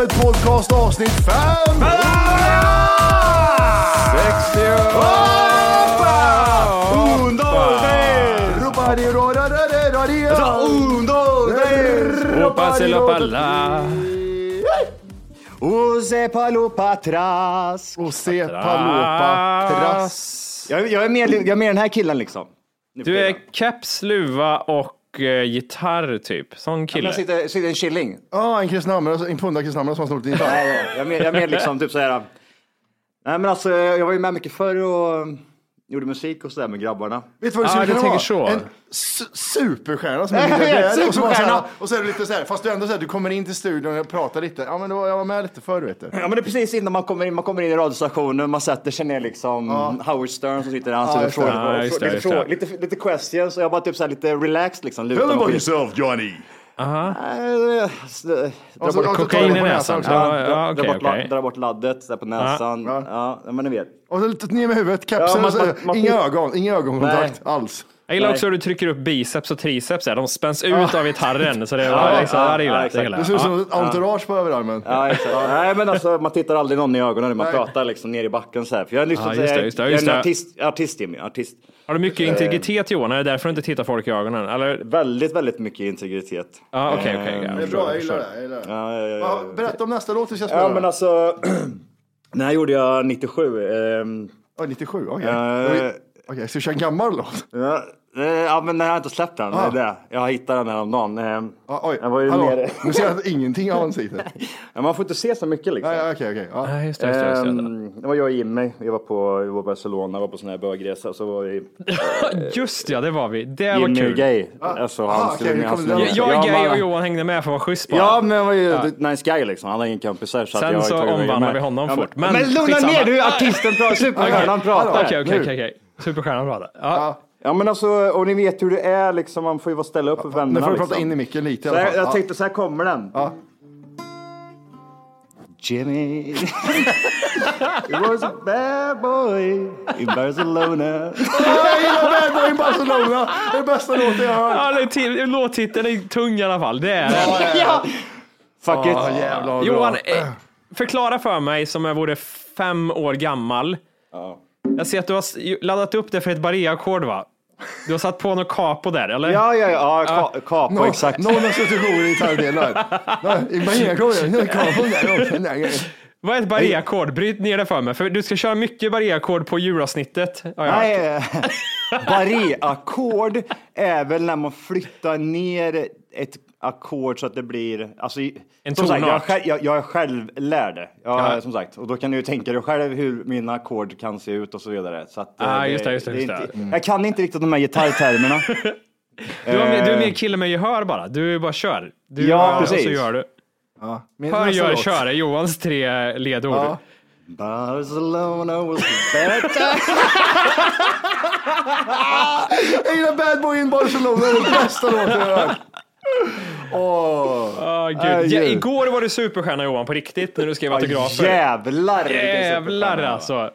Kaffet podcast avsnitt 5! 60 Un, dos, tres! Palla. Ose palopa tras. Palopa. Jag, jag, är mer, jag är mer den här killen liksom. Du är keps, luva och eh, gitarr typ. Sån kille. Jag sitter, sitter en killing. Ja, en kristnamn, en pundad kristnamn som har snott din gitarr. Nej, jag är mer, jag liksom typ såhär. Nej men alltså jag var ju med mycket förr och gjorde musik och sådär med grabbarna. Vet du vad Ah, skulle du kunna vara? så. En su- superstjärna som är miljardär. Och så, så här, och så är det lite så här, fast du ändå så här, du kommer in till studion och pratar lite. Ja, men då, jag var med lite förr vet du. Ja men det är precis innan man kommer in, man kommer in i radiostationen, man sätter sig ner liksom, Howard Stern som sitter där, han ställer det. frågor, det, lite, det. questions och jag bara typ såhär lite relaxed liksom. Tell about på- yourself Johnny. Aha. Nej, s- dra bort- och så tar Kokain du i på näsan. också. Ja, dra- bort. Dra laddet där på näsan. Ja. Men ni vet. Och så lite ner med huvudet, kepsen, Ja, man- och så, man- man- inga ögon, inga ögonkontakt alls. Jag gillar också hur du trycker upp biceps och triceps. De spänns ut av gitarren. Så det var liksom, ja, ser ut som ett entourage på överarmen. Nej men alltså man tittar aldrig någon i ögonen när man pratar liksom ner i backen så här. För jag är liksom Ja, just det, just det, jag är en artist, artist Jimmy, artist. Har du mycket integritet Johan? Är det därför du inte tittar folk i ögonen? Eller? Väldigt, väldigt mycket integritet. Ja, okej, okej. jag Det är bra, jag gillar det. Jag gillar det. Ja, ja, ja, Ja, ja. berätta om nästa låt vi ska spela. ja men alltså, den här gjorde jag 97. ehm, Ja, 97, okej. Eh. Okej, ska vi köra en gammal låt? Ja, eh, ja men jag har inte släppt den. Ah. Det är det. Jag hittade den häromdagen. Eh, Ja, oj, Jag var ju hallå. nere. Nu ser jag att ingenting av hans sitter. ja, man får inte se så mycket liksom. Ja, ja, okej, okej. Ja. Ja, just det, just det, just det. Ehm, det var jag och Jimmy. Vi var på, vi var på Barcelona, var på sån här bögresa. Så var vi Just ja, det var vi. Det var Jimmy är kul. gay. Alltså, Ah, han hur med kom hans Jag, jag är gay och Johan hängde med för att vara schysst bara. Ja, men han var ju ett nice guy liksom. Han har ingen kompisar. Så att Sen så omvandlar vi honom ja, fort. Men, Men lugna ner du, artisten pratar, superstjärnan pratar. Okej, okej, okej, okej. Superstjärnan pratar. Ja. Ja men alltså, och ni vet hur det är liksom, man får ju vara ställa upp för vännerna. Nu får du liksom. prata in i micken lite i Så alla jag, fall. jag Ja. tänkte så här kommer den. Ja. Jimmy He was a bad boy in Barcelona Jag gillar Bad Boy in Barcelona. Det är bästa låten jag har hört. Ja, det är till, låttiteln är tung i alla fall. Det är den. ja. Fuck it. Ja, jävlar Johan, eh, förklara för mig som jag vore fem år gammal. Jag ser att du har laddat upp det för ett barré-ackord va? Du har satt på något capo där, eller? Ja, ja, ja, ka, kapo, Nå- exakt. Någon har suttit i gitarrdelar. Nej, i nu där också. Nej, Vad är ett barré-ackord? Bryt ner det för mig, för du ska köra mycket barré-ackord på hört. Nej, barré-ackord är väl när man flyttar ner ett ackord så att det blir, alltså, En som sagt, jag, är tonart. själv- jag, jag är själv lärd det. Jag, Ja. som sagt, och då kan du ju tänka dig själv hur mina ackord kan se ut och så vidare. Så att, Ah, eh, just det, just det, är just det. inte- Jag kan inte riktigt de här gitarrtermerna. Du, har, mer- du är Eh. mer kille med gehör bara. Du bara kör. Du Ja, hör och så precis. gör du. Ja. Min Hör, gör, låt. kör är Johans tre ledord. Ja. Barcelona was better. Jag gillar Bad Boy in Barcelona, det är den bästa låten jag har hört. Åh. Ah, gud. Ja, igår var du superstjärna Johan på riktigt när du skrev autografer. Jävlar! Jävlar alltså.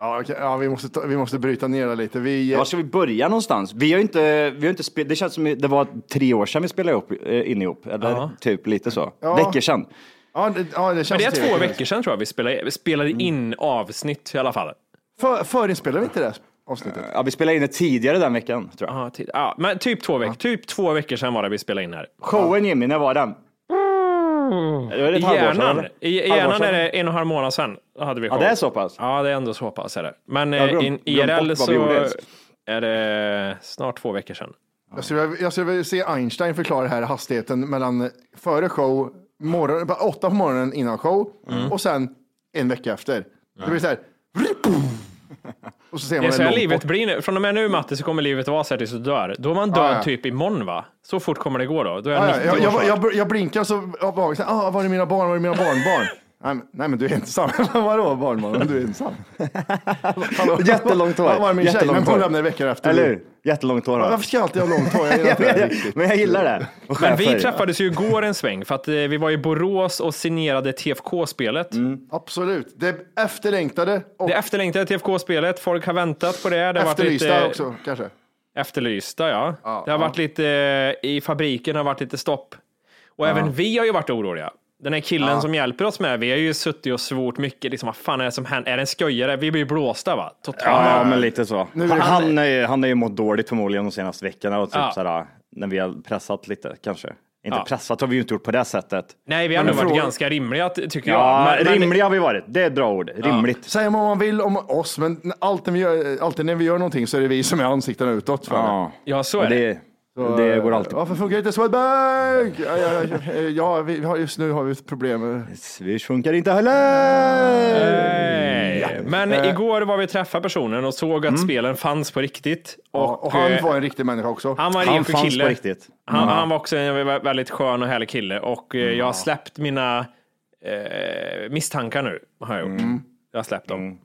Ja, okej. ja vi, måste ta, vi måste bryta ner det lite. Vi, Var ska vi börja någonstans? Vi har inte, vi har inte spelat, det känns som det var tre år sedan vi spelade ihop, eh, in ihop, eller Ja. typ lite så. Ja. Veckor sedan. ja, det, ja, det känns Men det är trevligt. två veckor sedan tror jag vi spelade, vi spelade in avsnitt i alla fall. För, förinspelade vi inte det avsnittet? Ja, vi spelade in det tidigare den veckan, tror jag. Ja, tid. ja, men typ två veckor. Typ två veckor sedan var det vi spelade in här. Showen Jimmy, när var den? Det var I ett halvår sedan, hjärnan, eller? i Halvår hjärnan sedan? är det en och en halv månad sedan. Hade vi Ja, show. det är så pass? Ja, det är ändå så pass är det. Men Jag har eh, glömt- glömt IRL så vi gjorde ens. är det snart två veckor sedan. Jag skulle, vilja- jag skulle vilja se Einstein förklara här hastigheten mellan före show, morgon, bara åtta på morgonen innan show Mm. och sen en vecka efter. Det blir så här. Och så ser Det man är så här livet blir nu. Från och med nu Matte så kommer livet vara så här tills du dör. Då är man död Ja, ja. typ imorgon va? Så fort kommer det gå då. Då är jag ja, 90 jag, jag, jag, jag blinkar så här, ah, var är mina barn, var är mina barnbarn? Nej, men- nej men du är ensam. Vadå barnbarn? Du är ensam. Jättelångt hår. Var är min tjej? Jättelångt Men hon hår. lämnar veckor efter. Eller hur? Jättelångt hår. Varför ska jag alltid ha långt hår? Jag gillar inte det här riktigt. Men jag gillar det. Men vi träffades ju igår en sväng för att eh, vi var i Borås och signerade TFK-spelet. Absolut. Det efterlängtade och Det efterlängtade TFK-spelet. Folk har väntat på det. det har varit efterlysta lite, också kanske. Efterlysta, ja. Ja, det har ja. varit lite, eh, i fabriken har varit lite stopp. Och även vi har ju varit oroliga. Den här killen som hjälper oss med, vi har ju suttit och svårt mycket. Liksom, vad fan är det som händer? Är det en skojare? Vi blir blåsta va? Totalt. Ja, men lite så. Nu Han, han, är, ju- han är ju mått dåligt förmodligen de senaste veckorna och typ Ja. sådär, när vi har pressat lite kanske. Inte Ja. pressat har vi ju inte gjort på det sättet. Nej, vi har nog varit ganska rimliga tycker Ja, jag. Men, men, rimliga har vi varit. Det är ett bra ord. Rimligt. Säga vad man vill om oss, men alltid, vi gör, alltid när vi gör någonting så är det vi som är ansiktena utåt. för. Ja, ja, så är det. det, det går alltid. Varför funkar inte Swedbank? Ja, ja, ja, ja, vi har, just nu har vi ett problem. Swish funkar inte heller. Nej. Men Eh. igår var vi och träffade personen och såg att spelen fanns på riktigt. Ja, Och, och han eh, var en riktig människa också. han var en Han fanns kille. på riktigt. Han, han var också en vä- väldigt skön och härlig kille och eh, jag har släppt mina eh, misstankar nu. Har jag gjort. Jag har släppt dem.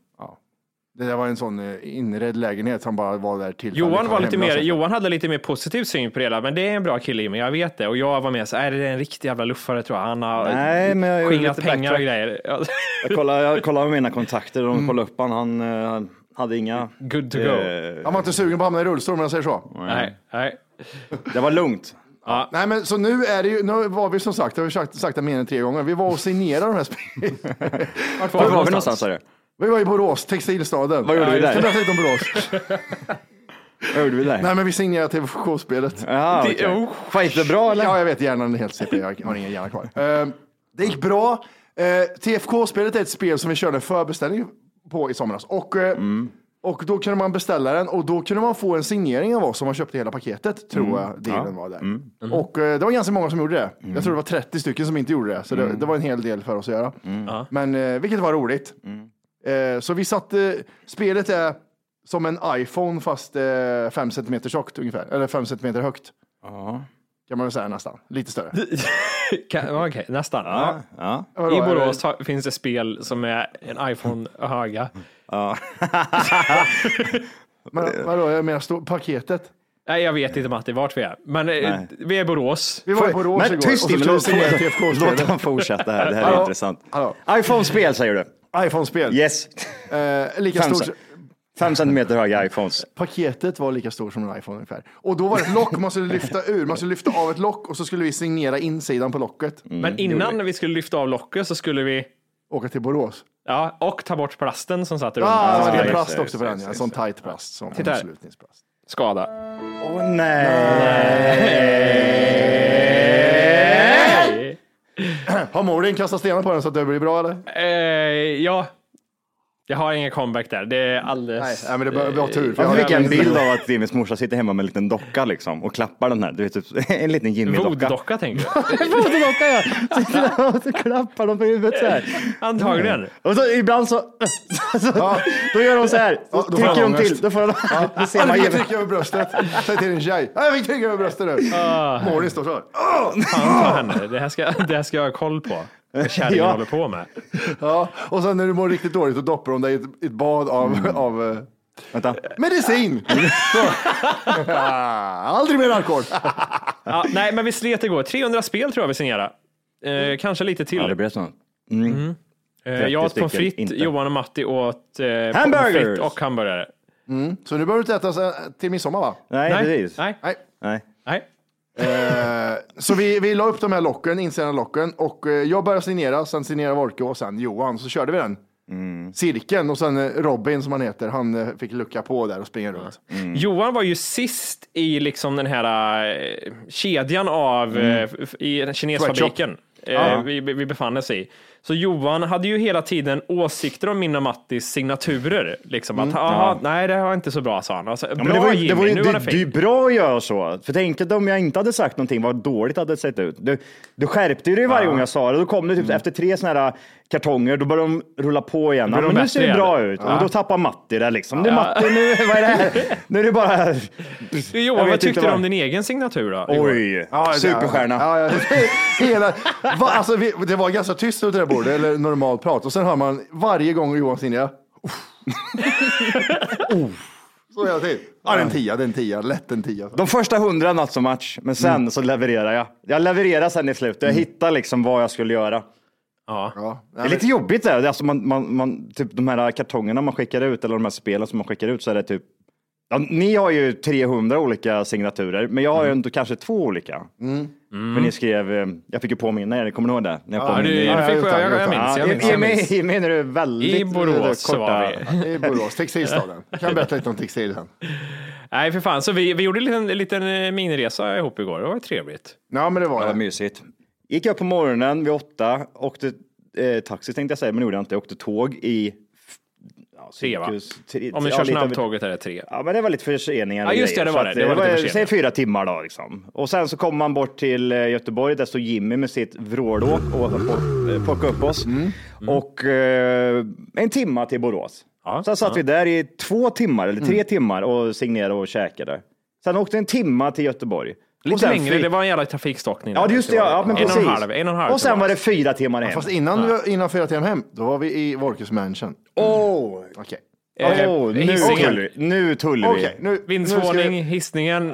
Det där var en sån eh, inredd lägenhet som bara var där till. Johan, var lite mer, Johan hade lite mer positiv syn på det hela, men det är en bra kille i mig, jag vet det. Och jag var med så är det en riktig jävla luffare tror jag. Han har Nej, men jag skingrat pengar och grejer. Ja. Jag kollade, jag kollade med mina kontakter och de kollade upp han. Han eh, hade inga... Good to go. eh, Han var inte sugen på att hamna i rullstol om jag säger så. Nej, nej. det var lugnt. Nej, men så nu är det ju, nu var vi som sagt, det har vi sagt, sagt det mer än tre gånger. Vi var och signerade de här spelen. Vart Var var vi någonstans sa du? Vi var i Borås, textilstaden. Vad gjorde vi där? Ska jag berätta lite om Borås? Vad gjorde vi där? Nej, men vi signerade TVK-spelet. Ja, Det- okej. oh. Fan, gick det bra eller? Ja, jag vet, hjärnan är helt CP, jag har ingen hjärna kvar. Eh, det gick bra. Uh, TFK-spelet är ett spel som vi körde förbeställning på i somras. Och, eh, och då kunde man beställa den och då kunde man få en signering av oss som man köpte hela paketet, tror jag dealen var där. Och eh, det var ganska många som gjorde det. Jag tror det var 30 stycken som inte gjorde det, så det, det var en hel del för oss att göra. Men eh, vilket var roligt. Eh, så vi satte, spelet är som en iPhone fast eh, 5 cm tjockt ungefär, eller 5 cm högt. Kan man väl säga nästan, lite större. Kan- Okej, nästan. Ja, ja. I Borås har- finns det spel som är en iPhone höga. Men vadå, jag menar stå, paketet. Nej, jag vet inte Matti vart vi är. Men eh, Nej. vi är i Borås. Vi var i Borås Men igår tyst och skulle vi låt, låt, låt TFK-spelet. han fortsätta här. Det här är Hallå? intressant. Hallå. iPhone-spel säger du? iPhone-spel. Yes. Eh, lika stort. Fem centimeter höga iPhones. Paketet var lika stort som en iPhone ungefär. Och då var det ett lock man skulle lyfta ur. Man skulle lyfta av ett lock och så skulle vi signera insidan på locket. Men innan vi skulle lyfta av locket så skulle vi, Åka till Borås. ja, och ta bort plasten som satt runt. Ja, ah, det var just en plast det, också för den. ja. det, En sån tight plast. Som Titta här. Skada. Åh nej! Har Morin kastat stenar på den så att det blir bra eller? Eh, ja, jag har ingen comeback där. Det är alldeles... Nej, nej, men det var, var tur. för Jag har fick en bild av att Jimmys morsa sitter hemma med en liten docka liksom och klappar den här. Du vet, typ, en liten Jimmy-docka. Voodoo-docka tänker du? Voodoo-docka ja! Sitter och så klappar de på huvudet så här. Antagligen. Och så ibland så, så då gör de så här. Ja, Så då får trycker de till. Då får de, då ser Ja, man du fick Jimmy. trycka över bröstet. Säg till din tjej. Ja, Jag fick trycka över bröstet nu. Molly står så här. Fan ta henne. Det här ska, det här ska jag ha koll på. Vad kärringen Ja. håller på med. Ja, och sen när du mår riktigt dåligt, då doppar de dig i ett, ett bad av, av eh, Vänta. medicin. Så. Aldrig mer alkohol. Ja, nej, men vi slet igår. 300 spel tror jag vi signerade. Eh, kanske lite till. Ja, det blir så. Eh, jag åt 30 pommes frites. Johan och Matti åt eh, frites och hamburgare. Så nu behöver du inte äta så- till midsommar va? Nej, precis. nej, Nej. Nej. nej. Eh, så vi, vi la upp de här locken, insidan locken och eh, jag började signera, sen signerade Volke och sen Johan, så körde vi den. Cirkeln och sen eh, Robin som han heter, han eh, fick lucka på där och springa runt. Johan var ju sist i liksom den här eh, kedjan av eh, f- i kinesfabriken eh, vi, vi befann oss i. Så Johan hade ju hela tiden åsikter om min och Mattis signaturer. Liksom att, aha, nej det var inte så bra sa han. Alltså, Ja, bra det, var, Jimmy, det, var ju, nu var det det, det är bra att göra så. För tänk att om jag inte hade sagt någonting, vad dåligt hade det sett ut. Du, du skärpte ju dig varje gång jag sa det. Då kom det typ efter tre sådana här kartonger, då började de rulla på igen. Ja, men nu ser det bra ut. Och då tappar Matti det liksom. Det är Matti, nu, vad är det här? Nu är det bara... Du, Johan, vad tyckte du om din egen signatur då? Oj, Ja, det- superstjärna. Ja, ja, hela, va, alltså, vi, det var ganska tyst ute där bordet, eller normalt prat. Och sen hör man varje gång Johan signerar. Uff. Så hela tiden. Ja, det är en tia, det är en tia, lätt en tia. De första hundra not so much, men sen så levererar jag. Jag levererar sen i slutet. Jag hittar liksom vad jag skulle göra. Ja. Ja, Det är lite jobbigt där. Alltså man, man, man, typ de här kartongerna man skickar ut, eller de här spelen som man skickar ut, så är det typ Ja, ni har ju 300 olika signaturer, men jag har ju ändå kanske två olika. För ni skrev, eh, jag fick ju påminna er, kommer ni ihåg det? När jag Ja, du, i- jag, fick, Ja, jag, jag, jag minns, Ja, jag i- minns. i Jag minns. I mig är det väldigt I Borås korta. var vi. I Borås, textilstaden. Jag kan berätta lite om textil sen. Nej, för fan. Så vi, vi gjorde en liten, en liten eh, miniresa ihop igår. Det var trevligt. Ja, men det var Ja, det. mysigt. Gick upp på morgonen vid åtta, åkte eh, taxi tänkte jag säga, men det gjorde jag inte. Jag åkte tåg i... Ja, Tre, va? tre- Om vi ja, kör snabbtåget är det tre. Ja, men det var lite förseningar. Ja, just det, det var så det. att Det var Säg fyra timmar då liksom. Och sen så kom man bort till eh, Göteborg, där stod Jimmy med sitt vrålåk och eh, plockade upp oss. Mm. Och eh, en timma till Borås. Ja, Sen satt vi där i två timmar, eller Mm. tre timmar och signerade och käkade. Sen åkte en timma till Göteborg. Och Lite sen längre, det var en jävla trafikstockning. Ja, just det. Ja, men en precis. och en halv, en och en halv. och sen var det fyra timmar hem. Fast innan, innan fyra timmar hem, då var vi i Volkes mansion. Åh, Okej. Eh, Åh, nu Hisingen. tullar vi. Nu tullar vi. Okej, nu, nu Vindsvåning, vi- hissningen.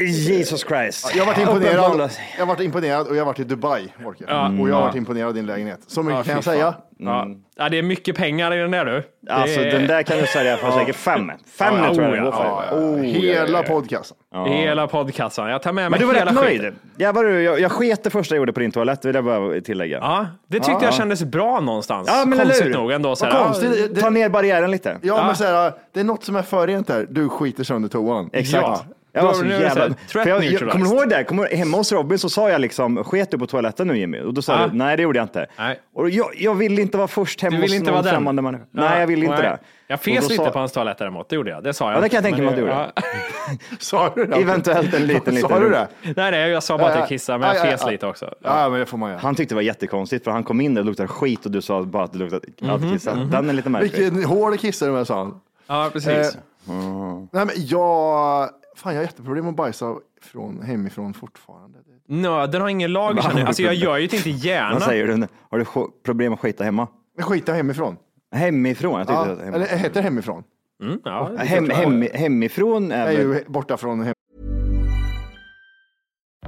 Jesus Christ. Jag varit imponerad, jag varit imponerad och jag varit i Dubai, Volker. Och jag har varit imponerad av din lägenhet. Så mycket Ja, kan jag fan. säga. Ja. ja, det är mycket pengar i den där du. Det Alltså är den där kan du sälja för säkert fem. Fem Ja, tror jag oh, ja, Ja, Oh, Hela ja, ja. podcasten. Hela podcastan. Jag tar med mig Men du var hela rätt nöjd. skiten. Jag, var, jag, jag sket det första jag gjorde på din toalett, vill jag bara tillägga. Ja, det tyckte jag kändes bra någonstans. Ja, men eller Konstigt hur? nog ändå. Så här, konstigt. Det- Ta ner barriären lite. Ja, men så här, det är något som är för rent där. Du skiter sönder toan. Exakt. Ja. Jag var så jävla... För jag, jag, kommer du ihåg det? Kommer, hemma hos Robin så sa jag liksom, sket du på toaletten nu Jimmy? Och då sa Ja. du, nej det gjorde jag inte. Nej. Och jag, jag vill inte vara först hemma hos någon främmande människa. Nej, jag vill inte nej. det. Jag fes lite sa- på hans toalett däremot, det gjorde jag. Det sa jag. Ja, det kan jag tänka mig att du ja. Sa du det? Eventuellt en liten, liten. Sa du det? Nej, nej, jag sa bara att Ja, jag kissade, men jag ja, ja, fes ja. lite också. Ja, men det får man göra. Han tyckte det var jättekonstigt för han kom in där och luktade skit och du sa bara att det luktade allt kissat. Den är lite märklig. Vilken hård kissare du med, sa han. Ja, precis. Eh, Nej, men jag... Fan, jag har jätteproblem att bajsa från, hemifrån fortfarande. Nöden har ingen lag, känner jag. Alltså, jag gör ju det inte gärna. Vad säger du? Har du problem att skita hemma? Jag skiter hemifrån. Hemifrån? Jag tyckte Ja, att hemma. eller heter det hemifrån? Mm, ja, det är Hem, hem, hemifrån är är väl... ju borta från hem.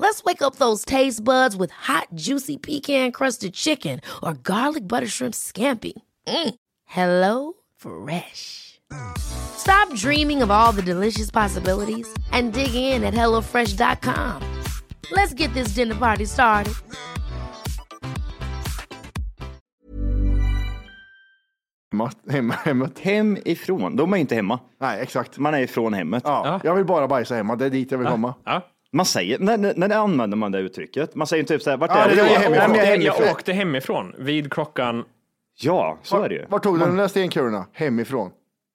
Let's wake up those taste buds with hot, juicy pecan crusted chicken or garlic butter shrimp scampi. Mm. Hello Fresh. Stop dreaming of all the delicious possibilities and dig in at HelloFresh.com. Let's get this dinner party started. Hemma, hemma, hemmet. Hemifrån, då är man ju inte hemma. Nej, exakt. Man är ifrån hemmet. Ja, jag vill bara bajsa hemma, det är dit jag vill komma. Ja. Man säger, när, när, använder man det uttrycket? Man säger typ så här, vart Ja, är det du? jag Jag, hemifrån. jag åkte hemifrån vid klockan... Ja, så är det ju. Var tog du de där stenkulorna? Hemifrån?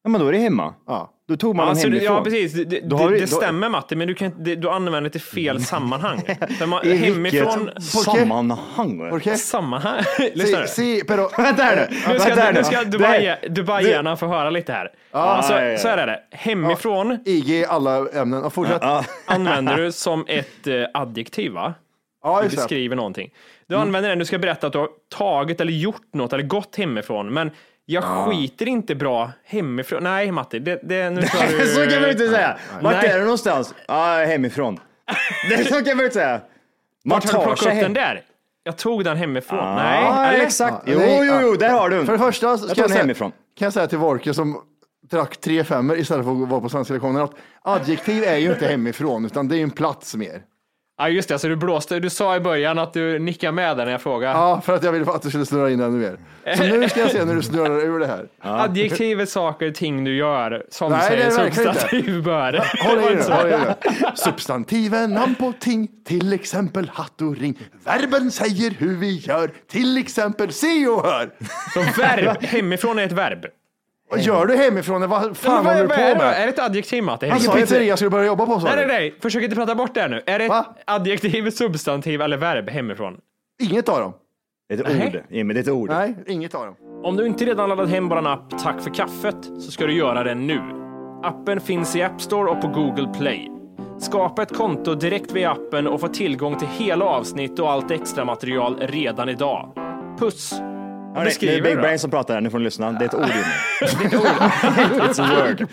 Ja, men då är det hemma. Ja. Då tog man Alltså, dem det- hemifrån. ja, precis. Det, det, det då- stämmer Matti, men du, kan, det, du använder det till fel sammanhang. För man, I hemifrån... vilket sammanhang? Sammanhang? Lyssna nu. Si, pero... Vänta här nu. Nu ska, här nu ska Det- Dubai, Dubai-hjärnan få höra lite här. alltså, ja, ja. Så här är det. Hemifrån IG i alla ämnen. Ja, fortsätt. Ja, använder du som ett eh, adjektiv, va? Du just det. beskriver någonting. Du använder den, du ska berätta att du har tagit eller gjort något eller gått hemifrån. Men jag skiter inte bra hemifrån. Nej, Matti, det, det, nu tar du... Så kan man inte säga. Vart är du någonstans? Ja, hemifrån. Det så kan man inte säga. Man Vart har du plockat upp den där? Jag tog den hemifrån. Ja, Nej, eller? exakt. Jo, jo, jo, där har du För det första så Jag kan jag, hemifrån. kan jag säga till Vorke som drack tre femmer istället för att vara på svenska lektioner att adjektiv är ju inte hemifrån utan det är ju en plats mer. Ja, just det. Så du blåste. Du sa i början att du nickade med den när jag frågade. Ja, för att jag ville att du skulle snurra in ännu mer. Så nu ska jag se när du snurrar ur det här. Adjektiv är saker, ting du gör som Nej, det är säger substantiv bör. Håll i nu, håll i nu. Substantiven, namn på ting, till exempel hatt och ring. Verben säger hur vi gör, till exempel se och hör. Så verb, hemifrån är ett verb. Vad gör du hemifrån? Vad fan Men vad- håller du på är, det? med? är det ett adjektiv Matte? Vilken pizzeria ska du börja jobba på sa Nej, nej, du? nej. Försök inte prata bort det här nu. Är det ett Va? adjektiv, substantiv eller verb hemifrån? Inget av dem. Det är ett ord, Jimmy, det är ett ord. Nej, inget av dem. Om du inte redan laddat hem vår app Tack för kaffet så ska du göra det nu. Appen finns i App Store och på Google Play. Skapa ett konto direkt via appen och få tillgång till hela avsnitt och allt extra material redan idag. Puss! Hörni, det är Big Brain som pratar här, nu får ni lyssna. Det är ett ord. It's a word.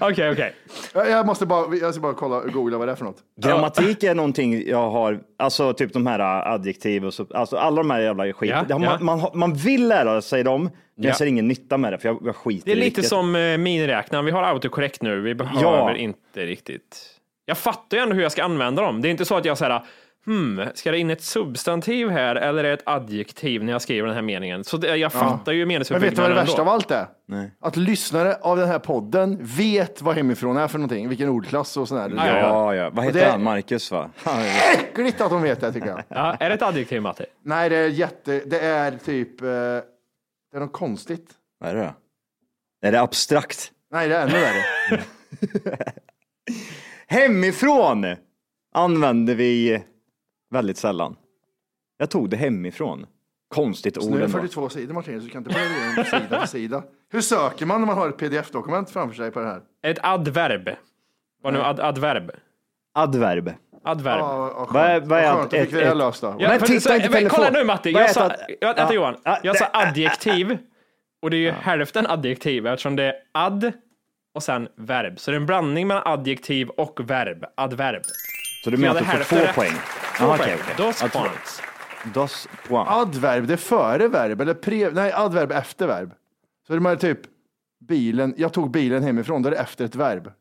Okej, okej. Jag jag måste bara, jag ska bara kolla, googla vad det är för något. Grammatik är någonting jag har, alltså typ de här adjektiv och så, alltså alla de här jävla skit. Ja, Det har ja. man, man, man vill lära sig dem, men Ja. jag ser ingen nytta med det för jag, jag skiter Det är i lite vilket. som eh, miniräknaren. Vi har autokorrekt nu. Vi behöver Ja. inte riktigt. Jag fattar ju ändå hur jag ska använda dem. Det är inte så att jag säger hmm, ska det in ett substantiv här eller är det ett adjektiv när jag skriver den här meningen? Så det, jag fattar ju Men vet du vad det värsta av allt är? Att lyssnare av den här podden vet vad hemifrån är för någonting, vilken ordklass och sådär. Ja, ja. Ja, ja. Vad heter det- han? Marcus va? Äckligt att de vet det tycker jag. Ja, är det ett adjektiv, Matti? Nej, det är jätte, det är typ, eh, det är något konstigt. Vad är det då? Är det abstrakt? Nej, det är ännu värre. Hemifrån använder vi väldigt sällan. Jag tog det hemifrån. Konstigt ord Nu är det ändå. 42 sidor Martinus, du kan inte börja igenom sida för sida. Hur söker man när man har ett pdf-dokument framför sig på det här? Ett adverb. Vad nu ad, adverb? Adverb. Adverb. Ja, vad. Vad är- vad är skönt, då ett- fick vi det ett- löst då. Ja, Men för- titta så- inte men telefon. Kolla nu Matti, Vad jag sa, ad- vänta Ja, Johan, ja, jag sa adjektiv och det är ju hälften adjektiv eftersom det är ad och sen verb. Så det är en blandning mellan adjektiv och verb, adverb. Så du menar att du får är två rätt. poäng? Två Jaha, poäng. okej, okej. Dos Ja, points. Dos points. Adverb, det är före verb eller pre, nej adverb efter verb. Så det är typ bilen, jag tog bilen hemifrån, då är det efter ett verb.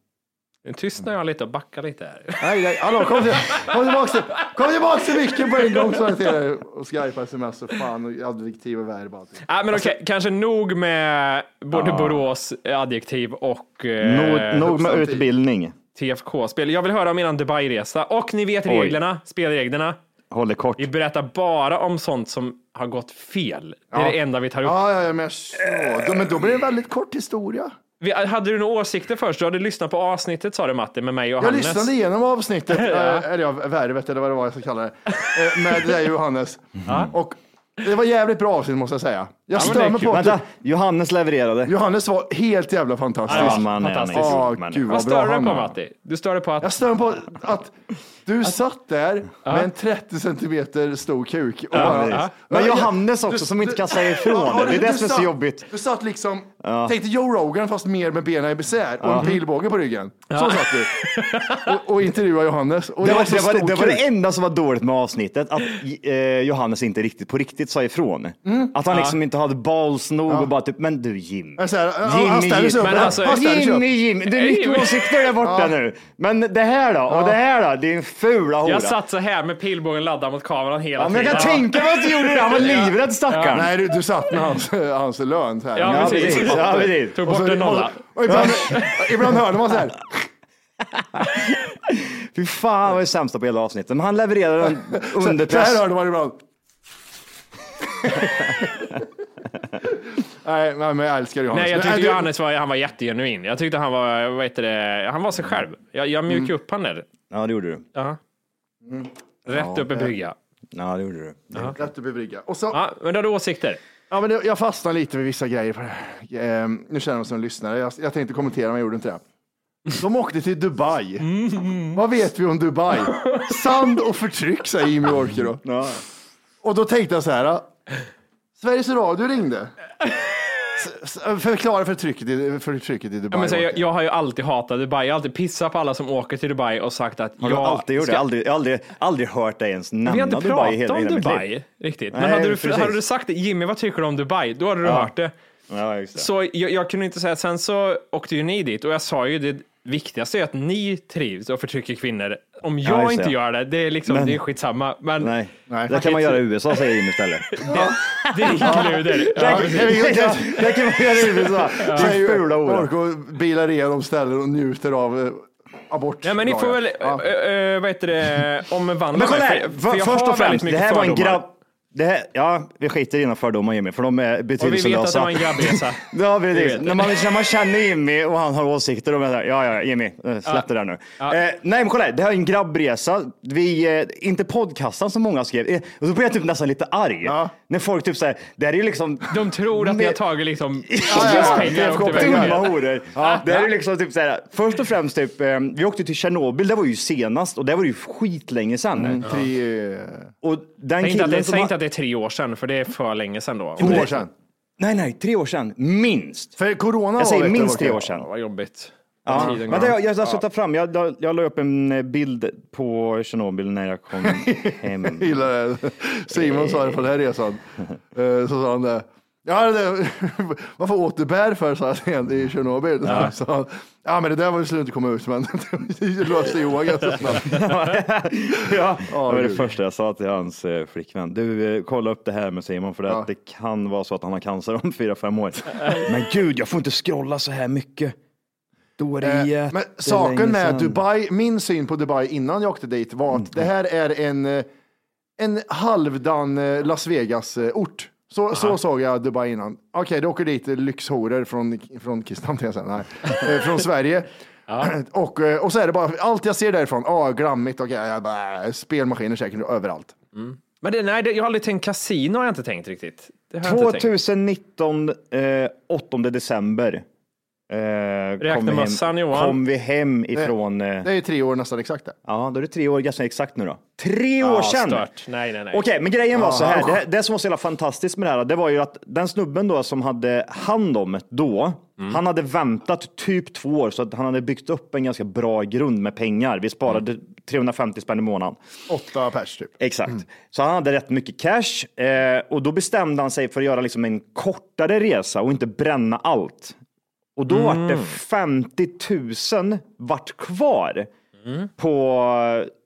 Nu tystnar jag lite och backar lite här. Nej, nej, hallå, kom, till, kom tillbaks till, kom tillbaks till micken på en gång så dig och skypa sms och fan och adjektiv och verb och allting. Ja, men okej, kanske nog med både Borås adjektiv och eh, Nog, nog med utbildning. TFK-spel. Jag vill höra om eran Dubai-resa och ni vet Oj. reglerna, spelreglerna. Håller kort. Vi berättar bara om sånt som har gått fel. Det är Ja. det enda vi tar upp. Ja, ja, ja, men, så, då, men då blir det en väldigt kort historia. Vi, hade du några åsikter först? Du hade lyssnat på avsnittet sa du Matte med mig och Jag Hannes. lyssnade igenom avsnittet, äh, eller ja, värvet eller vad det var jag ska kalla det, eh, med dig Johannes. Och det var jävligt bra avsnitt måste jag säga. Jag är stör mig på att Vänta, Johannes levererade. Johannes var helt jävla fantastisk. Ja, man är fantastiskt. en Ja, människa. gud Vad vad stör du dig han på var. Matti? Du stör dig på att... Jag stör mig på att Du satt där med en 30 centimeter stor kuk. Och bara. Men Johannes också som inte kan säga ifrån det. Är det som är så jobbigt. Du satt liksom, tänkte Joe Rogan fast mer med benen i besär och en pilbåge på ryggen. Så satt du. Och, och intervjuade Johannes. Och Det var, så det, var, stor det var det enda som var dåligt med avsnittet, att eh, Johannes inte riktigt på riktigt sa ifrån. Mm. Att han liksom inte hade balls nog och bara typ, men du Jim. Jag säger, han- han ställer sig upp. Men alltså, Han ställer sig upp. Jimmy, Jimmy, det är mycket åsikter där borta nu. Men det här då? Och det här då? Fula hora. Jag satt så här med pilbågen laddad mot kameran hela Ja, men jag tiden. kan tänka mig att du gjorde det. Han var livrädd stackarn. Nej, du, du satt med hans, hans lön här. Ja, precis. Ja, precis. Tog Och bort så- en nolla. Ibland, ibland hörde man så här. Fy fan vad är sämsta på hela avsnittet. Men han levererade den under Så här press. hörde man ibland. Nej, men jag älskar Johannes. Nej, jag tyckte Johannes var, han var jättegenuin. Jag tyckte han var, vad heter det, han var sig själv. Jag, jag mjukade Mm. upp han där. Ja, det gjorde du. Ja. Rätt Ja, upp i det- brygga. Ja, det gjorde du. Rätt upp i brygga. Och så, Ja, men då har du åsikter? ja, men det, jag fastnade lite vid vissa grejer. På det. här. Ehm, nu känner jag mig som en lyssnare. Jag, jag tänkte kommentera, men jag gjorde inte det. De åkte till Dubai. Vad vet vi om Dubai? Sand och förtryck, säger Jimmy Orker då. Ja. Och då tänkte jag så här. Sveriges Radio ringde. Förklara förtrycket i, förtrycket i Dubai. Ja, men så jag, jag har ju alltid hatat Dubai. Jag har alltid pissat på alla som åker till Dubai och sagt att Har du jag alltid gjort ska- det? Aldrig, aldrig, aldrig hört dig ens nämna Vi har inte Dubai pratat hela, om hela Dubai riktigt. Nej, Men hade du, hade du sagt det, Jimmy vad tycker du om Dubai? Då hade du Ja. hört det. Ja, just det. Så jag, jag kunde inte säga, sen så åkte ju ni dit och jag sa ju det viktigaste är att ni trivs och förtrycker kvinnor. Om Ja, jag just inte det. gör det, det är liksom, Men- det är skitsamma. Men Nej, Nej. det kan man göra i USA säger Jimmy istället. det inkluder. Ja, det, det kan man göra i USA. Din fula hora. Orko bilar igenom ställen och njuter av eh, abort. Ja, men ni får väl, Ja. äh, äh, vad heter det, omvandla Men kolla mig, här, för, för jag först har och främst, det här var en grabb... Det här, ja, vi skiter i dina fördomar Jimmy, för de är Och vi betydelselösa. vet att det var en grabbresa. Ja, precis. När man, när man känner Jimmy och han har åsikter, och man säger, ja, ja, Jimmy, eh, släpp det där nu. Ja. Eh, nej, men kolla här, det här är en grabbresa. Vi, eh, inte podcastan som många skrev. Eh, och så blir jag typ nästan lite arg. Ja. När folk typ säger, det här är ju liksom... De tror att ni har tagit liksom ja, ja. Dumma horor. Det här är liksom typ såhär, först och främst typ, eh, vi åkte till Tjernobyl, det var ju senast och det var ju skitlänge sedan. Eh, Och den Säg inte, att det, killen som det är tre år sedan, för det är för länge sedan då. två år sedan. Nej, nej, tre år sedan. Minst. För corona Jag säger var, minst tre år sedan. Ja, vad jobbigt. Ja. Tiden Men går. det, jag, jag ska ta fram, jag, jag, jag la upp en eh, bild på Tjernobyl när jag kom hem. Jag gillar det. Simon sa det på den här resan. Eh, Så sa han det. Ja, det, varför åt du bär för, sa han i Tjernobyl. Ja. Så, ja, men det där var ju slut att komma ut, men det löste Johan ganska snabbt. ja, det var det första jag sa till hans eh, flickvän. Du, eh, kolla upp det här med Simon för det, Ja. att det kan vara så att han har cancer om fyra, fem år. Men gud, jag får inte scrolla så här mycket. Då är det Eh, Men saken med. Dubai, min syn på Dubai innan jag åkte dit var att det här är en, eh, en halvdan eh, Las Vegas-ort. Så, så såg jag Dubai innan. Okej, du åker dit lyxhoror från, från Kistan. Nej, eh, från Sverige. Och, eh, och så är det bara, allt jag ser därifrån, ah, glammigt, okay, bara, spelmaskiner säkert överallt. Men det, nej, det, jag har aldrig tänkt kasino, har jag inte tänkt riktigt. Det har jag inte tänkt. 2019, eh, 8 december. Eh, kom, vi mössan, hem, Johan. kom vi hem ifrån... Eh, Det är tre år nästan exakt det. ja, då är det tre år ganska exakt nu då. Tre år sedan! stört. Nej, nej, nej. Okej, men grejen var så här. Det, det som var så jävla fantastiskt med det här, det var ju att den snubben då som hade hand om det då, Mm. han hade väntat typ två år så att han hade byggt upp en ganska bra grund med pengar. Vi sparade Mm. 350 spänn i månaden. Åtta pers typ. Exakt. Så han hade rätt mycket cash eh, och då bestämde han sig för att göra liksom en kortare resa och inte bränna allt. Och då vart det 50 000 vart kvar. På,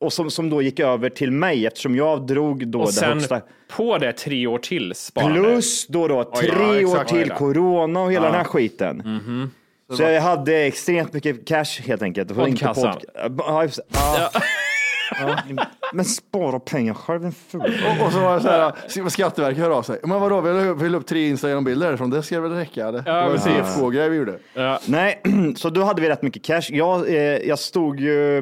och som, som då gick över till mig eftersom jag drog då och det sen högsta. på det tre år till sparande. Plus då, då tre ja, år till corona och hela den här skiten. Så jag hade extremt mycket cash helt enkelt. Poddkassan. podca- Ja. Ja. Ja, Men spara pengar själv, en ful. Och, och så var det så här, Skatteverket hör av sig. Men vadå, vi la upp- tre Instagram-bilder härifrån, det ska väl räcka? Eller? Ja, det var en. CFK-grej vi gjorde. Nej, så då hade vi rätt mycket cash. Jag, eh, jag stod ju...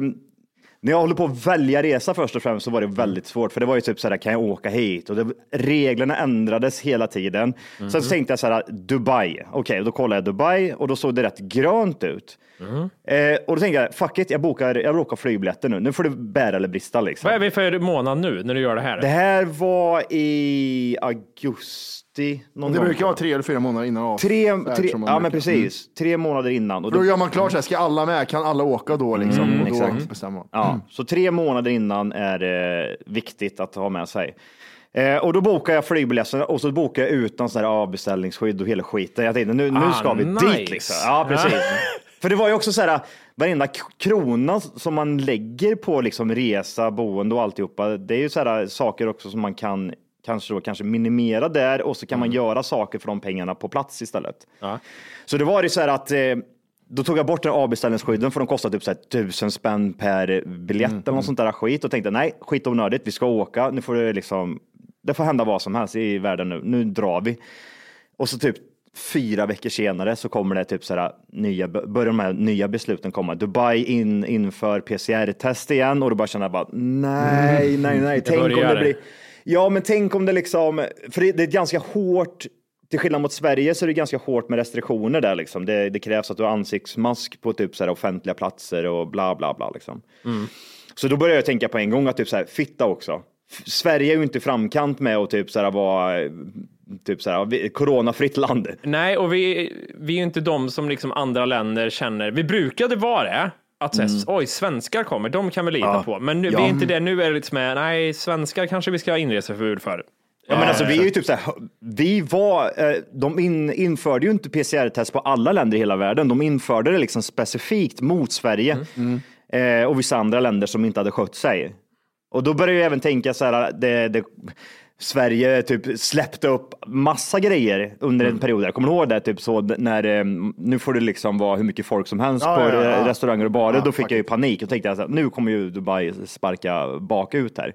När jag håller på att välja resa först och främst så var det väldigt svårt, för det var ju typ så här, kan jag åka hit? Och det, reglerna ändrades hela tiden. Sen så tänkte jag så här, Dubai. Okej, då kollade jag Dubai och då såg det rätt grönt ut. Eh, och då tänker jag, fuck it, jag bokar, jag bokar flygbiljetter nu. Nu får det bära eller brista liksom. Vad är vi för månad nu när du gör det här? Det här var i augusti. Någon Det gång. brukar vara tre eller fyra månader innan av. Tre, tre, ja men brukar. precis. Tre månader innan. Och då, då gör man klart så här, ska alla med? Kan alla åka då liksom? Mm, och då exakt. bestämmer man. ja, Så tre månader innan är det viktigt att ha med sig. Eh, och då bokar jag flygbiljetterna och så bokar jag utan sån här avbeställningsskydd och hela skiten. Jag tänkte nu, nu Ah, ska vi nice. dit liksom. Ja, precis. För det var ju också så här, varenda krona som man lägger på liksom resa, boende och alltihopa, det är ju så här saker också som man kan kanske, då, kanske minimera där och så kan man göra saker för de pengarna på plats istället. Ja. Så det var ju så här att eh, då tog jag bort den avbeställningsskydden för de kostar typ så här tusen spänn per biljett eller något sånt där skit och tänkte nej, skit onödigt, vi ska åka, nu får det liksom, det får hända vad som helst i världen nu, nu drar vi. Och så typ fyra veckor senare så kommer det typ så här nya, börjar de här nya besluten komma. Dubai in, inför PCR-test igen och då bara känner bara nej, nej, nej, tänk om börjar det blir Ja, men tänk om det liksom, för det, det är ganska hårt, till skillnad mot Sverige så är det ganska hårt med restriktioner där liksom. Det, det krävs att du har ansiktsmask på typ så här offentliga platser och bla bla bla liksom. Så då började jag tänka på en gång att typ så här, fitta också. Sverige är ju inte framkant med att typ så här vara typ så här, coronafritt land. Nej, och vi, vi är ju inte de som liksom andra länder känner. Vi brukade vara det. Att säga, oj, svenskar kommer, de kan vi lita Ja. på. Men nu, Ja. vi är inte det. Nu är det liksom, nej, svenskar kanske vi ska ha inreseförbud för. Ja, men alltså, vi är ju typ så här, vi var, eh, de in, införde ju inte PCR-test på alla länder i hela världen. De införde det liksom specifikt mot Sverige eh, och vissa andra länder som inte hade skött sig. Och då började jag även tänka så här, det, det, Sverige typ släppte upp massa grejer under en period. Jag kommer ihåg det, typ så när eh, nu får det liksom vara hur mycket folk som helst Ja, på ja, ja. restauranger och barer. Då fick jag ju panik och tänkte att nu kommer ju Dubai sparka bakut här.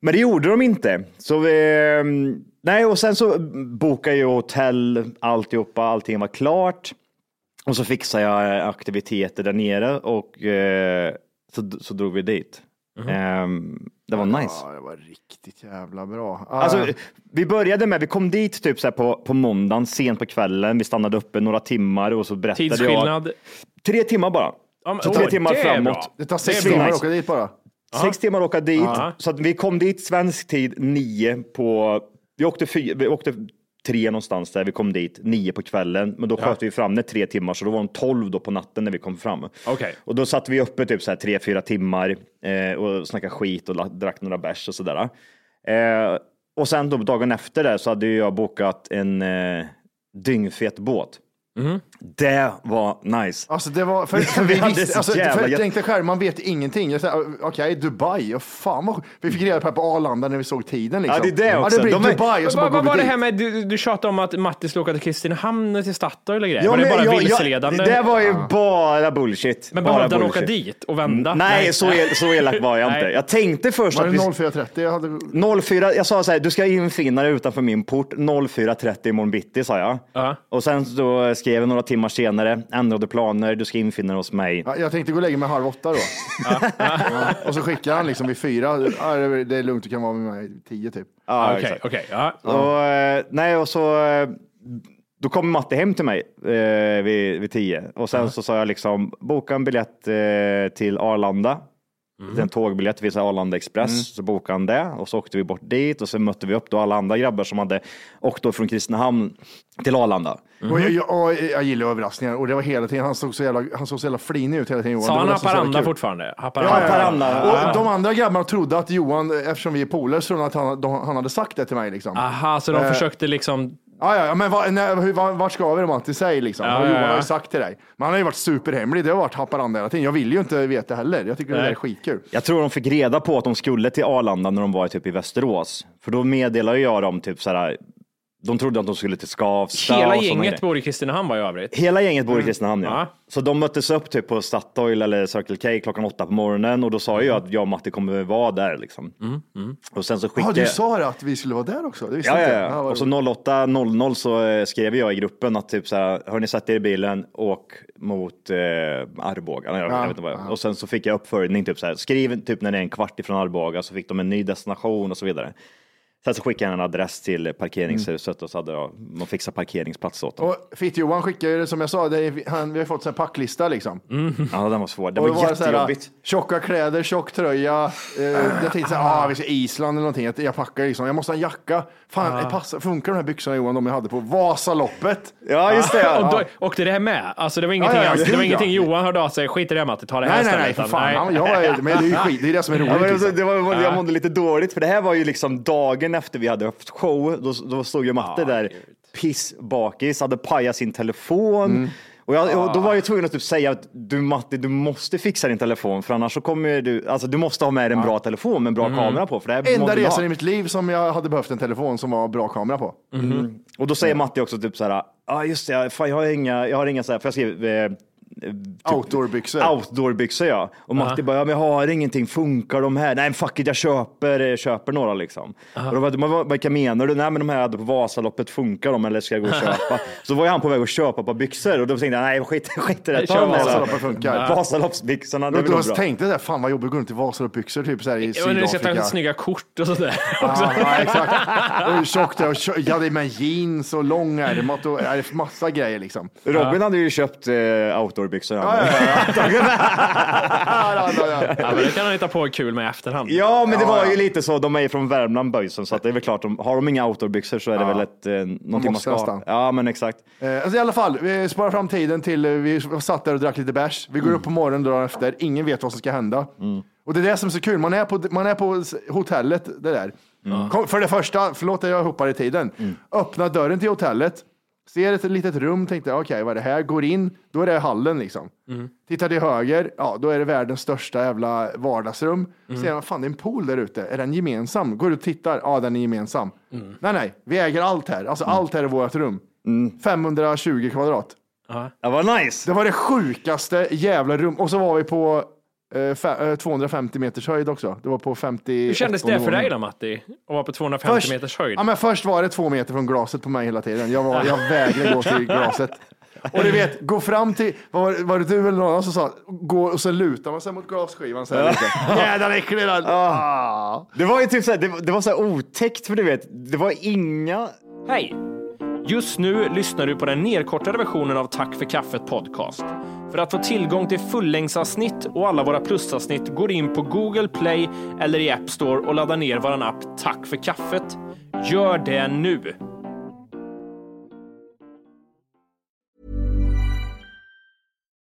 Men det gjorde de inte. Så vi, nej, och sen så bokade jag hotell, alltihopa, allting var klart. Och så fixade jag aktiviteter där nere och eh, så, så drog vi dit. Ehm, det var nice. Ja, det var riktigt jävla bra. Alltså, vi började med, vi kom dit typ så här på, på måndagen, sent på kvällen. Vi stannade uppe några timmar och så berättade jag. Tidsskillnad. Tre timmar bara. Ja, så tre oj, timmar det framåt. bra. det tar sex det timmar att åka dit bara. Sex timmar att åka dit. Ja. Så att vi kom dit svensk tid nio på, vi åkte, fy, vi åkte tre någonstans där, vi kom dit nio på kvällen, men då sköt vi fram det tre timmar, så då var de tolv då på natten när vi kom fram. Okej. Och då satt vi uppe typ så här tre, fyra timmar eh, och snackade skit och drack några bärs och sådär. Eh, och sen då dagen efter det så hade jag bokat en eh, dyngfet båt. Det var nice. Alltså det var, för, för Vi vi hade visste, så alltså, jävla för gött. tänk dig själv, man vet ingenting. Jag Okej, Dubai, och fan vad Vi fick reda på det på Arlanda när vi såg tiden. Liksom. Ja, det är det också. Ja, det blir De är- Dubai och så bara Vad var det här med, du, du tjatade om att Matti skulle åka till Kristinehamn till Statoil och grejer. Ja, var det men bara jag- jag- vilseledande? Det var ju bara bullshit. men bara behövde han åka dit och vända? Nej, så, el, så elak var jag inte. Nej. Jag tänkte först Var att det vi... 04.30? Jag hade... 04, jag sa så här, du ska infinna dig utanför min port 04.30 imorgon bitti, sa jag. Ja. Och sen så skrev jag några timmar senare, ändrade planer, du ska infinna dig hos mig. Ja, jag tänkte gå och lägga mig halv åtta då. Ja. Och så skickar han liksom vid fyra. Ja, det är- lugnt, du kan vara med mig tio typ. Ja, Okej, exakt. okej. ja. Och, eh, nej, och så eh, då kom Matte hem till mig eh, vid, vid tio och sen så sa jag liksom boka en biljett eh, till Arlanda. En tågbiljett via Arlanda Express, så bokade han det och så åkte vi bort dit och så mötte vi upp då alla andra grabbar som hade åkt då från Kristinehamn till Arlanda. Och jag, jag, och jag gillar överraskningar och det var hela tiden, han såg så jävla, han såg så jävla flinig ut hela tiden. Johan. Sa han Haparanda fortfarande? Ja, Haparanda. ja, ja. Haparanda. Och de andra grabbarna trodde att Johan, eftersom vi är polare, så att han, de, han hade sagt det till mig. Liksom. Aha, så de Eh. försökte liksom... Ja, ja, ja, men var, nej, hur, var, vart ska vi då Matti? Säg liksom. Ja, ja, Johan ja. har ju sagt till dig. Men han har ju varit superhemlig. Det har varit Haparanda hela tiden. Jag vill ju inte veta heller. Jag tycker det där är skitkul. Jag tror de fick reda på att de skulle till Arlanda när de var typ i Västerås. För då meddelade jag dem typ så här. De trodde att de skulle till Skavsta. Hela gänget grejer. bor i Kristinehamn var i övrigt. Hela gänget bor i Kristinehamn ja. Ja. Så de möttes upp typ på Statoil eller Circle K klockan åtta på morgonen och då sa jag ju att jag och Matti kommer vara där liksom. Och sen så skickade du sa att vi skulle vara där också. Det Ja, ja, jag. ja. vad Och så roligt. 08.00 så eh, skrev jag i gruppen att typ så här, hör ni sätt er i bilen, åk mot eh, Arboga. Nej, jag, Ja, jag vet inte vad jag. Och sen så fick jag uppföljning, typ så här, skriv typ när det är en kvart ifrån Arboga så fick de en ny destination och så vidare. Sen så skickade han en adress till parkeringshuset och så hade jag, man fixat parkeringsplats åt dem. Och Fitt-Johan skickar ju, som jag sa, det är, han, vi har fått en packlista liksom. Ja, den var svår. Det Och var så här, jättejobbigt. tjocka kläder, tjock tröja. Eh, jag tänkte så här, ah, vi ska Island eller någonting. Jag, jag packar liksom, jag måste ha en jacka. Fan, det passar, funkar de här byxorna Johan, de jag hade på Vasaloppet? Ja, just det. Och, Ja. då, och det med. Alltså det var ingenting, Ja, ja, alltså, det var ingenting. Johan hörde av sig. Skit i det Matte, ta det här Nej, nej, istället. nej, för Utan, fan. nej. Han, jag, men det är ju skit, det är det som är roligt. Ja, men liksom. det var, jag mådde lite dåligt för det här var ju liksom dagen efter vi hade haft show. Då, då stod ju Matte där pissbakis, hade pajat sin telefon. Mm. Och, jag, och då var jag tvungen att typ säga att du Matte, du måste fixa din telefon för annars så kommer du, alltså du måste ha med dig en bra telefon med en bra kamera på. För det här Enda resan i mitt liv som jag hade behövt en telefon som var bra kamera på. Och då säger Matte också typ så här, ja ah, just det, fan, jag har inga, jag har inga så här, för jag skrev eh, Outdoorbyxor. outdoorbyxor ja. Och Matti bara, ja, men jag har ingenting, funkar de här? Nej fuck it, jag köper, eh, köper några liksom. Och då var det, "Men vad, vilka menar du? Nej men de här hade på Vasaloppet, funkar de eller ska jag gå och köpa? så var ju han på väg att köpa par byxor och då tänkte jag, nej skit, skit i det. Ta Vasaloppet funkar. Vasaloppsbyxorna, det Då, är väl då bra. tänkte jag, fan vad jobbigt att gå runt i Vasaloppsbyxor typ så här i Ja, men du ska ta Sydafrika. snygga kort och sådär. Ja, ja, exakt. Och tjockt och tjo- jag hade med jeans och långärmat och ja, massa grejer liksom. Robin hade ju köpt eh, outdoorbyxor. Han. Ja, ja, ja, ja. Ja, men det kan han hitta på kul med i efterhand. Ja, men det Ja, var ja. ju lite så. De är ju från Värmland boysen, så att det är väl klart. De, har de inga outdoorbyxor så är det väl ett, eh, någonting man måste ska ha. Ja, men exakt. Eh, alltså I alla fall, vi sparar fram tiden till eh, vi satt där och drack lite bärs. Vi går upp på morgonen dagen efter, ingen vet vad som ska hända. Och det är det som är så kul, man är på, man är på hotellet, det där. Kom, för det första, förlåt att jag hoppar i tiden, öppna dörren till hotellet, ser ett litet rum, tänkte okej vad är det här, går in, då är det hallen liksom. Tittar till höger, ja då är det världens största jävla vardagsrum. Ser man, fan det är en pool där ute, är den gemensam? Går ut och tittar, ja den är gemensam. Nej nej, vi äger allt här, alltså allt här är vårt rum. 520 kvadrat. Det var nice. Det var det sjukaste jävla rum. Och så var vi på 250 meters höjd också. Det var på 50. Hur kändes det för dig då Matti? Att vara på 250 meters höjd? Ja, men först var det två meter från glaset på mig hela tiden. Jag, var, jag vägrade gå till glaset. Och du vet, gå fram till, var, var det du eller någon som sa, gå och så lutar man sig mot glasskivan så här lite. Jädrar äcklig. Ah. Det var ju typ så här, det, var- det var så här otäckt, för du vet, det var inga... Hej! Just nu lyssnar du på den nedkortade versionen av Tack för kaffet podcast. För att få tillgång till fullängdsavsnitt och alla våra plusavsnitt går in på Google Play eller i App Store och laddar ner vår app Tack för kaffet. Gör det nu!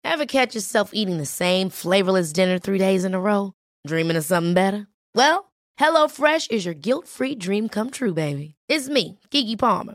Ever catch yourself eating the same flavorless dinner three days in a row? Dreaming of something better? Well, Hello Fresh is your guilt-free dream come true, baby. It's me, Gigi Palmer.